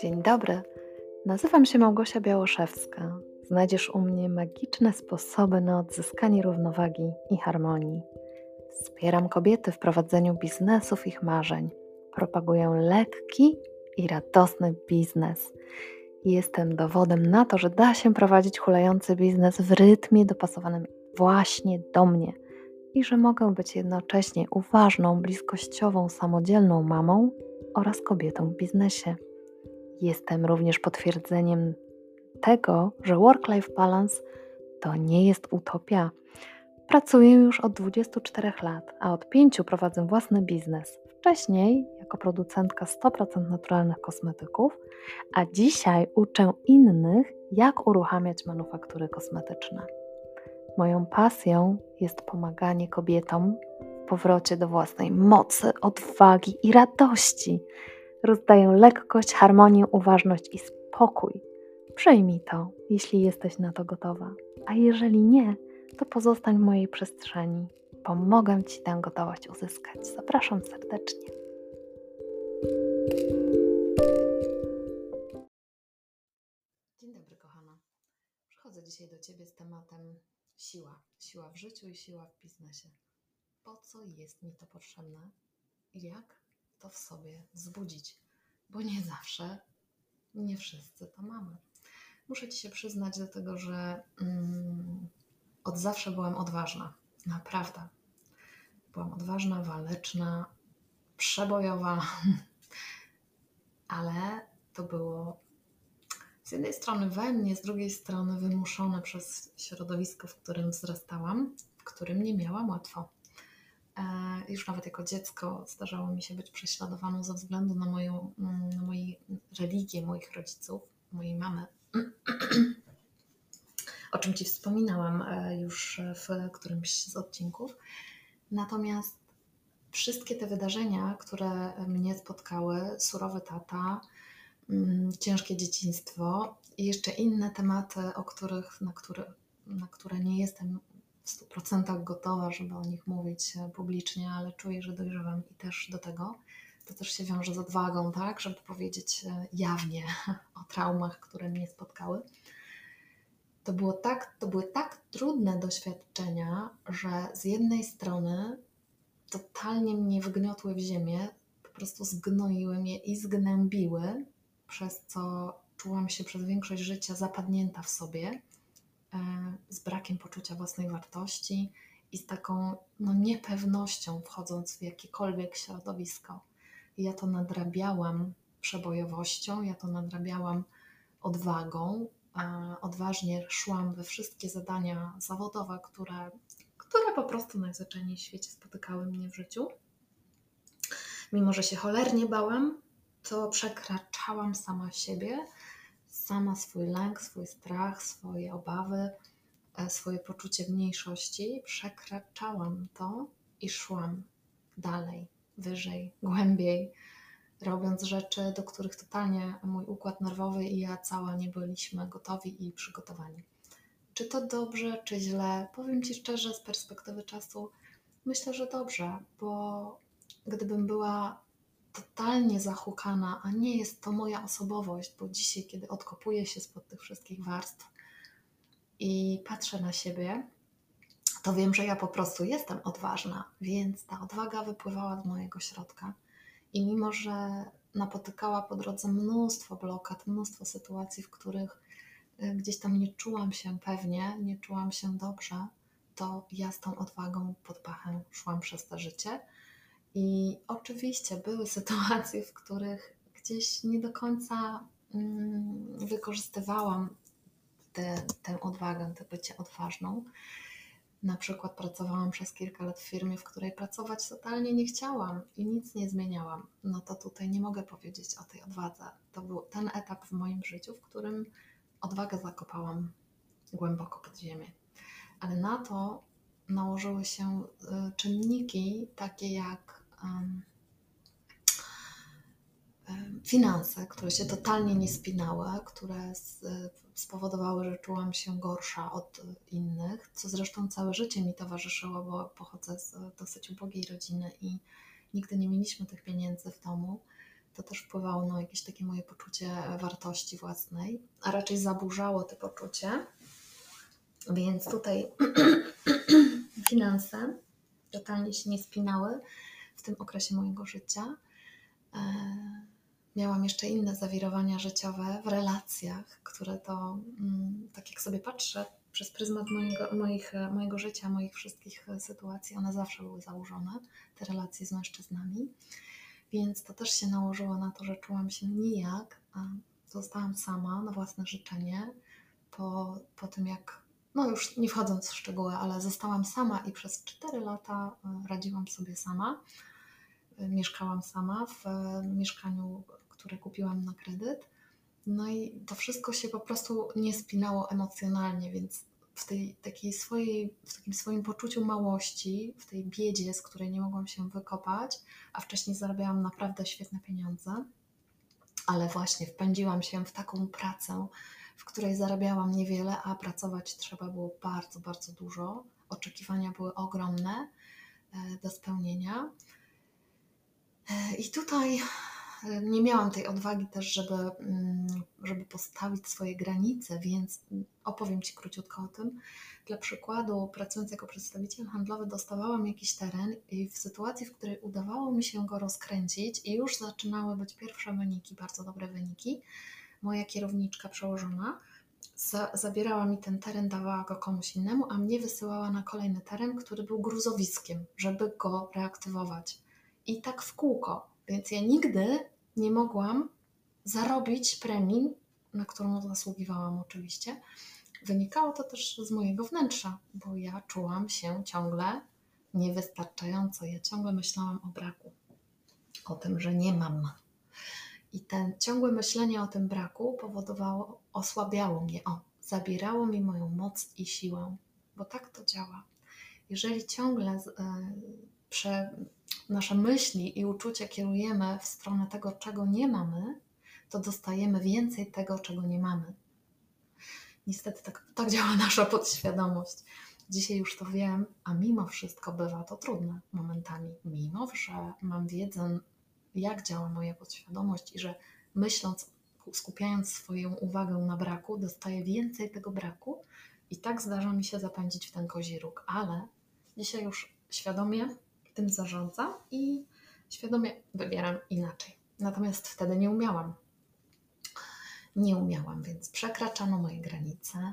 Dzień dobry, nazywam się Małgosia Białoszewska. Znajdziesz u mnie magiczne sposoby na odzyskanie równowagi i harmonii. Wspieram kobiety w prowadzeniu biznesów ich marzeń. Propaguję lekki i radosny biznes. Jestem dowodem na to, że da się prowadzić hulający biznes w rytmie dopasowanym właśnie do mnie i że mogę być jednocześnie uważną, bliskościową, samodzielną mamą oraz kobietą w biznesie. Jestem również potwierdzeniem tego, że work-life balance to nie jest utopia. Pracuję już od 24 lat, a od 5 prowadzę własny biznes. Wcześniej jako producentka 100% naturalnych kosmetyków, a dzisiaj uczę innych, jak uruchamiać manufaktury kosmetyczne. Moją pasją jest pomaganie kobietom w powrocie do własnej mocy, odwagi i radości. Rozdaję lekkość, harmonię, uważność i spokój. Przyjmij to, jeśli jesteś na to gotowa, a jeżeli nie, to pozostań w mojej przestrzeni. Pomogę Ci tę gotowość uzyskać. Zapraszam serdecznie. Dzień dobry, kochana. Przychodzę dzisiaj do Ciebie z tematem siła. Siła w życiu i siła w biznesie. Po co jest mi to potrzebne jak to w sobie wzbudzić? Bo nie zawsze, nie wszyscy to mamy. Muszę Ci się przyznać do tego, że mm, od zawsze byłam odważna. Naprawdę. Byłam odważna, waleczna, przebojowa, ale to było z jednej strony we mnie, z drugiej strony wymuszone przez środowisko, w którym wzrastałam, w którym nie miałam łatwo. E, już nawet jako dziecko zdarzało mi się być prześladowaną ze względu na moją, na moją religię moich rodziców, mojej mamy. o czym Ci wspominałam e, już w którymś z odcinków. Natomiast wszystkie te wydarzenia, które mnie spotkały, surowy tata, Mm, ciężkie dzieciństwo i jeszcze inne tematy, o których, na, które, na które nie jestem 100% gotowa, żeby o nich mówić e, publicznie, ale czuję, że dojrzewam i też do tego. To też się wiąże z odwagą, tak, żeby powiedzieć e, jawnie o traumach, które mnie spotkały. To, było tak, to były tak trudne doświadczenia, że z jednej strony totalnie mnie wgniotły w ziemię, po prostu zgnoiły mnie i zgnębiły, przez co czułam się przez większość życia zapadnięta w sobie, z brakiem poczucia własnej wartości i z taką no, niepewnością wchodząc w jakiekolwiek środowisko. I ja to nadrabiałam przebojowością, ja to nadrabiałam odwagą. Odważnie szłam we wszystkie zadania zawodowe, które, które po prostu najzwyczajniej w świecie spotykały mnie w życiu. Mimo, że się cholernie bałam, to przekraczałam sama siebie, sama swój lęk, swój strach, swoje obawy, e, swoje poczucie mniejszości. Przekraczałam to i szłam dalej, wyżej, głębiej, robiąc rzeczy, do których totalnie mój układ nerwowy i ja cała nie byliśmy gotowi i przygotowani. Czy to dobrze, czy źle? Powiem Ci szczerze, z perspektywy czasu myślę, że dobrze, bo gdybym była totalnie zahukana, a nie jest to moja osobowość, bo dzisiaj, kiedy odkopuję się spod tych wszystkich warstw i patrzę na siebie, to wiem, że ja po prostu jestem odważna, więc ta odwaga wypływała z mojego środka. I mimo, że napotykała po drodze mnóstwo blokad, mnóstwo sytuacji, w których y, gdzieś tam nie czułam się pewnie, nie czułam się dobrze, to ja z tą odwagą pod pachem szłam przez to życie i oczywiście były sytuacje, w których gdzieś nie do końca mm, wykorzystywałam tę, tę odwagę, tę bycie odważną. Na przykład pracowałam przez kilka lat w firmie, w której pracować totalnie nie chciałam i nic nie zmieniałam. No to tutaj nie mogę powiedzieć o tej odwadze. To był ten etap w moim życiu, w którym odwagę zakopałam głęboko pod ziemię. Ale na to nałożyły się y, czynniki takie jak finanse, które się totalnie nie spinały, które spowodowały, że czułam się gorsza od innych, co zresztą całe życie mi towarzyszyło, bo pochodzę z dosyć ubogiej rodziny i nigdy nie mieliśmy tych pieniędzy w domu. to też wpływało na jakieś takie moje poczucie wartości własnej, a raczej zaburzało to poczucie. Więc tutaj finanse totalnie się nie spinały w tym okresie mojego życia. E, miałam jeszcze inne zawirowania życiowe w relacjach, które to, mm, tak jak sobie patrzę przez pryzmat mojego, moich, mojego życia, moich wszystkich sytuacji, one zawsze były założone, te relacje z mężczyznami. Więc to też się nałożyło na to, że czułam się nijak, zostałam sama na własne życzenie po, po tym, jak, no już nie wchodząc w szczegóły, ale zostałam sama i przez 4 lata e, radziłam sobie sama. E, mieszkałam sama w e, mieszkaniu, które kupiłam na kredyt. No i to wszystko się po prostu nie spinało emocjonalnie, więc w tej takiej swojej, w takim swoim poczuciu małości, w tej biedzie, z której nie mogłam się wykopać, a wcześniej zarabiałam naprawdę świetne pieniądze, ale właśnie wpędziłam się w taką pracę, w której zarabiałam niewiele, a pracować trzeba było bardzo, bardzo dużo. Oczekiwania były ogromne e, do spełnienia. E, I tutaj nie miałam tej odwagi też, żeby, mm, żeby postawić swoje granice, więc opowiem Ci króciutko o tym. Dla przykładu, pracując jako przedstawiciel handlowy, dostawałam jakiś teren i w sytuacji, w której udawało mi się go rozkręcić i już zaczynały być pierwsze wyniki, bardzo dobre wyniki, moja kierowniczka przełożona za, zabierała mi ten teren, dawała go komuś innemu, a mnie wysyłała na kolejny teren, który był gruzowiskiem, żeby go reaktywować. I tak w kółko więc ja nigdy nie mogłam zarobić premii, na którą zasługiwałam oczywiście. Wynikało to też z mojego wnętrza, bo ja czułam się ciągle niewystarczająco. Ja ciągle myślałam o braku, o tym, że nie mam. I ten ciągłe myślenie o tym braku powodowało, osłabiało mnie, o, zabierało mi moją moc i siłę, bo tak to działa. Jeżeli ciągle e, prze, nasze myśli i uczucia kierujemy w stronę tego, czego nie mamy, to dostajemy więcej tego, czego nie mamy. Niestety tak, tak działa nasza podświadomość. Dzisiaj już to wiem, a mimo wszystko bywa to trudne momentami. Mimo, że mam wiedzę, jak działa moja podświadomość i że myśląc, skupiając swoją uwagę na braku, dostaję więcej tego braku i tak zdarza mi się zapędzić w ten kozi róg. Ale dzisiaj już świadomie tym zarządzam i świadomie wybieram inaczej. Natomiast wtedy nie umiałam. Nie umiałam, więc przekraczano moje granice,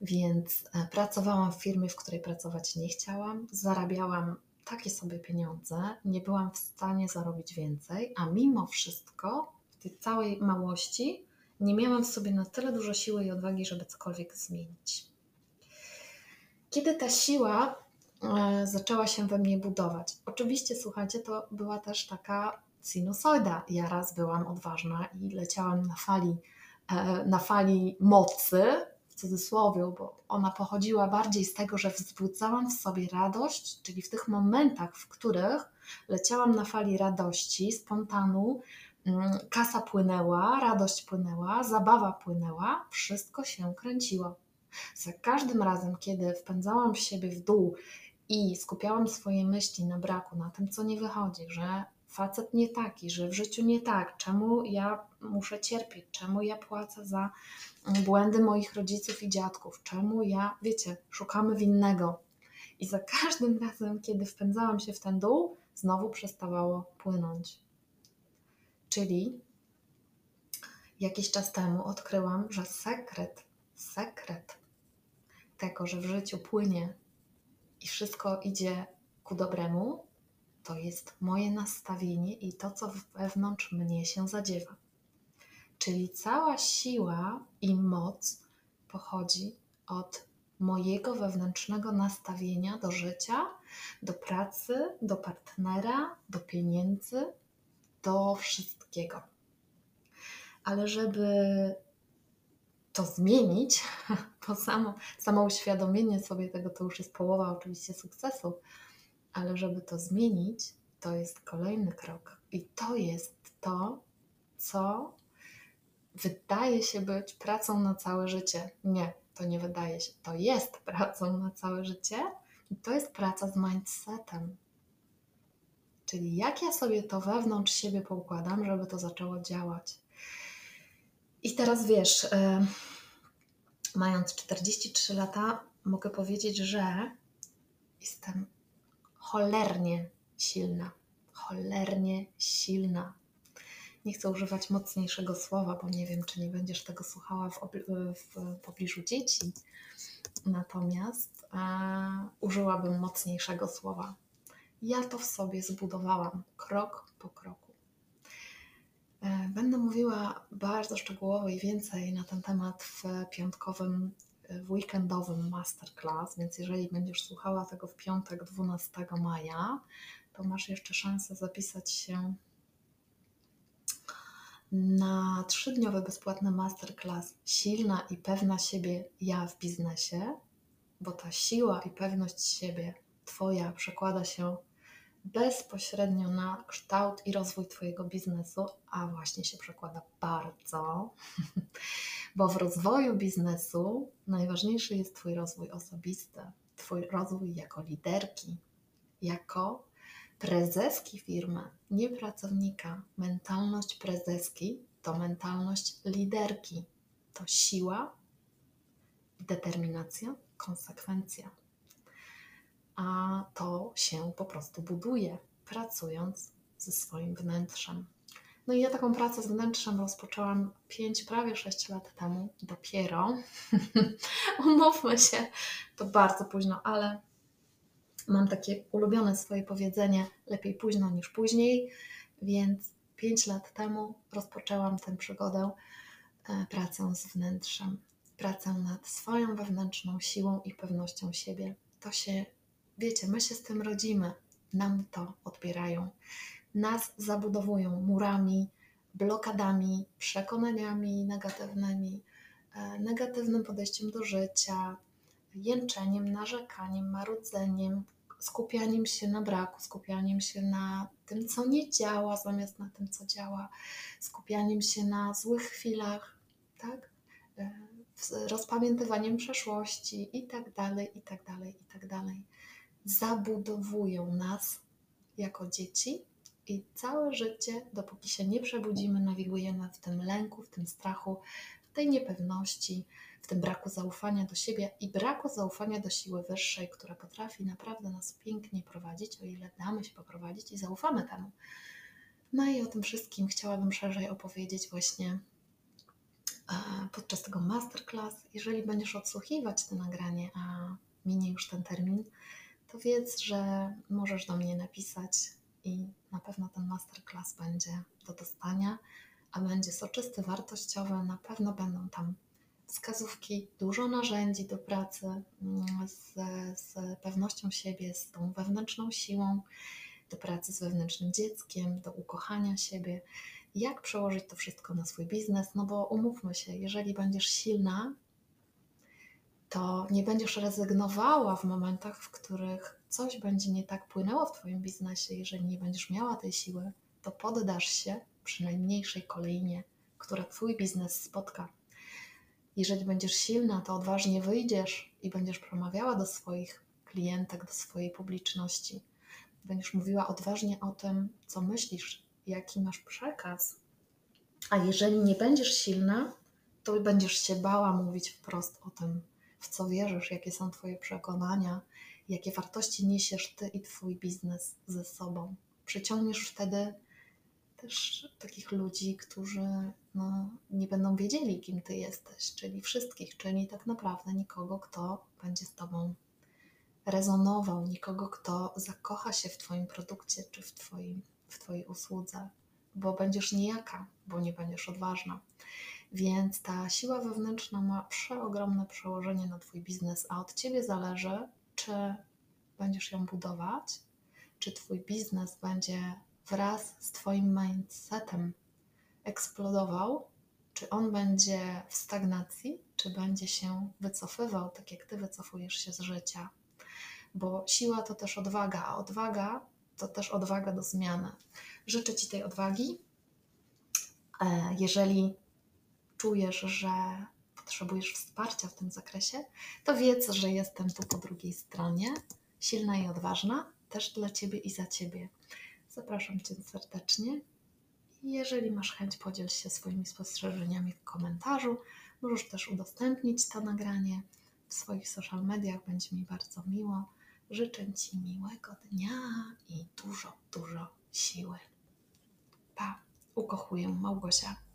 więc e, pracowałam w firmie, w której pracować nie chciałam, zarabiałam takie sobie pieniądze, nie byłam w stanie zarobić więcej, a mimo wszystko w tej całej małości nie miałam w sobie na tyle dużo siły i odwagi, żeby cokolwiek zmienić. Kiedy ta siła E, zaczęła się we mnie budować. Oczywiście, słuchajcie, to była też taka sinusoida. Ja raz byłam odważna i leciałam na fali, e, na fali mocy, cudzysłowie, bo ona pochodziła bardziej z tego, że wzbudzałam w sobie radość, czyli w tych momentach, w których leciałam na fali radości, spontanu, mm, kasa płynęła, radość płynęła, zabawa płynęła, wszystko się kręciło. Za każdym razem, kiedy wpędzałam siebie w dół i skupiałam swoje myśli na braku, na tym, co nie wychodzi, że facet nie taki, że w życiu nie tak, czemu ja muszę cierpieć, czemu ja płacę za błędy moich rodziców i dziadków, czemu ja, wiecie, szukamy winnego. I za każdym razem, kiedy wpędzałam się w ten dół, znowu przestawało płynąć. Czyli jakiś czas temu odkryłam, że sekret, sekret tego, że w życiu płynie i wszystko idzie ku dobremu, to jest moje nastawienie i to, co wewnątrz mnie się zadziewa. Czyli cała siła i moc pochodzi od mojego wewnętrznego nastawienia do życia, do pracy, do partnera, do pieniędzy, do wszystkiego. Ale żeby to zmienić, bo samo, samo uświadomienie sobie tego to już jest połowa oczywiście sukcesu, ale żeby to zmienić, to jest kolejny krok. I to jest to, co wydaje się być pracą na całe życie. Nie, to nie wydaje się. To jest pracą na całe życie i to jest praca z mindsetem. Czyli jak ja sobie to wewnątrz siebie poukładam, żeby to zaczęło działać. I teraz wiesz, mając 43 lata, mogę powiedzieć, że jestem cholernie silna. Cholernie silna. Nie chcę używać mocniejszego słowa, bo nie wiem, czy nie będziesz tego słuchała w, w pobliżu dzieci. Natomiast e, użyłabym mocniejszego słowa. Ja to w sobie zbudowałam krok po kroku. E, będę mówiła bardzo szczegółowo i więcej na ten temat w piątkowym, w weekendowym masterclass, więc jeżeli będziesz słuchała tego w piątek 12 maja, to masz jeszcze szansę zapisać się na trzydniowy bezpłatny masterclass Silna i pewna siebie ja w biznesie, bo ta siła i pewność siebie Twoja przekłada się bezpośrednio na kształt i rozwój Twojego biznesu, a właśnie się przekłada bardzo, bo w rozwoju biznesu najważniejszy jest Twój rozwój osobisty, Twój rozwój jako liderki, jako prezeski firmy, nie pracownika. Mentalność prezeski to mentalność liderki, to siła, determinacja, konsekwencja a to się po prostu buduje, pracując ze swoim wnętrzem. No i ja taką pracę z wnętrzem rozpoczęłam 5, prawie 6 lat temu, dopiero. Umówmy się, to bardzo późno, ale mam takie ulubione swoje powiedzenie: lepiej późno niż później, więc 5 lat temu rozpoczęłam tę przygodę, e, pracę z wnętrzem, pracę nad swoją wewnętrzną siłą i pewnością siebie. To się Wiecie, my się z tym rodzimy, nam to odbierają. Nas zabudowują murami, blokadami, przekonaniami negatywnymi, e, negatywnym podejściem do życia, jęczeniem, narzekaniem, marudzeniem, skupianiem się na braku, skupianiem się na tym, co nie działa, zamiast na tym, co działa, skupianiem się na złych chwilach, tak? E, rozpamiętywaniem przeszłości i tak dalej, i tak dalej, i tak dalej zabudowują nas jako dzieci i całe życie, dopóki się nie przebudzimy, nawigujemy w tym lęku, w tym strachu, w tej niepewności, w tym braku zaufania do siebie i braku zaufania do siły wyższej, która potrafi naprawdę nas pięknie prowadzić, o ile damy się poprowadzić i zaufamy temu. No i o tym wszystkim chciałabym szerzej opowiedzieć właśnie e, podczas tego masterclass. Jeżeli będziesz odsłuchiwać to nagranie, a minie już ten termin, to wiedz, że możesz do mnie napisać i na pewno ten masterclass będzie do dostania, a będzie soczysty, wartościowy. Na pewno będą tam wskazówki, dużo narzędzi do pracy mm, z, z pewnością siebie, z tą wewnętrzną siłą, do pracy z wewnętrznym dzieckiem, do ukochania siebie. Jak przełożyć to wszystko na swój biznes? No bo umówmy się, jeżeli będziesz silna, to nie będziesz rezygnowała w momentach, w których coś będzie nie tak płynęło w Twoim biznesie. Jeżeli nie będziesz miała tej siły, to poddasz się przy najmniejszej kolejnie, która Twój biznes spotka. Jeżeli będziesz silna, to odważnie wyjdziesz i będziesz przemawiała do swoich klientek, do swojej publiczności. Będziesz mówiła odważnie o tym, co myślisz, jaki masz przekaz. A jeżeli nie będziesz silna, to będziesz się bała mówić wprost o tym, w co wierzysz, jakie są Twoje przekonania, jakie wartości niesiesz Ty i Twój biznes ze sobą. Przyciągniesz wtedy też takich ludzi, którzy no, nie będą wiedzieli, kim Ty jesteś, czyli wszystkich, czyli tak naprawdę nikogo, kto będzie z Tobą rezonował, nikogo, kto zakocha się w Twoim produkcie czy w, twoim, w Twojej usłudze, bo będziesz niejaka, bo nie będziesz odważna. Więc ta siła wewnętrzna ma przeogromne przełożenie na Twój biznes, a od Ciebie zależy, czy będziesz ją budować, czy Twój biznes będzie wraz z Twoim mindsetem eksplodował, czy on będzie w stagnacji, czy będzie się wycofywał, tak jak Ty wycofujesz się z życia. Bo siła to też odwaga, a odwaga to też odwaga do zmiany. Życzę Ci tej odwagi. E, jeżeli czujesz, że potrzebujesz wsparcia w tym zakresie, to wiedz, że jestem tu po drugiej stronie, silna i odważna, też dla Ciebie i za Ciebie. Zapraszam Cię serdecznie. Jeżeli masz chęć, podziel się swoimi spostrzeżeniami w komentarzu. Możesz też udostępnić to nagranie w swoich social mediach, będzie mi bardzo miło. Życzę Ci miłego dnia i dużo, dużo siły. Pa, ukochuję Małgosia.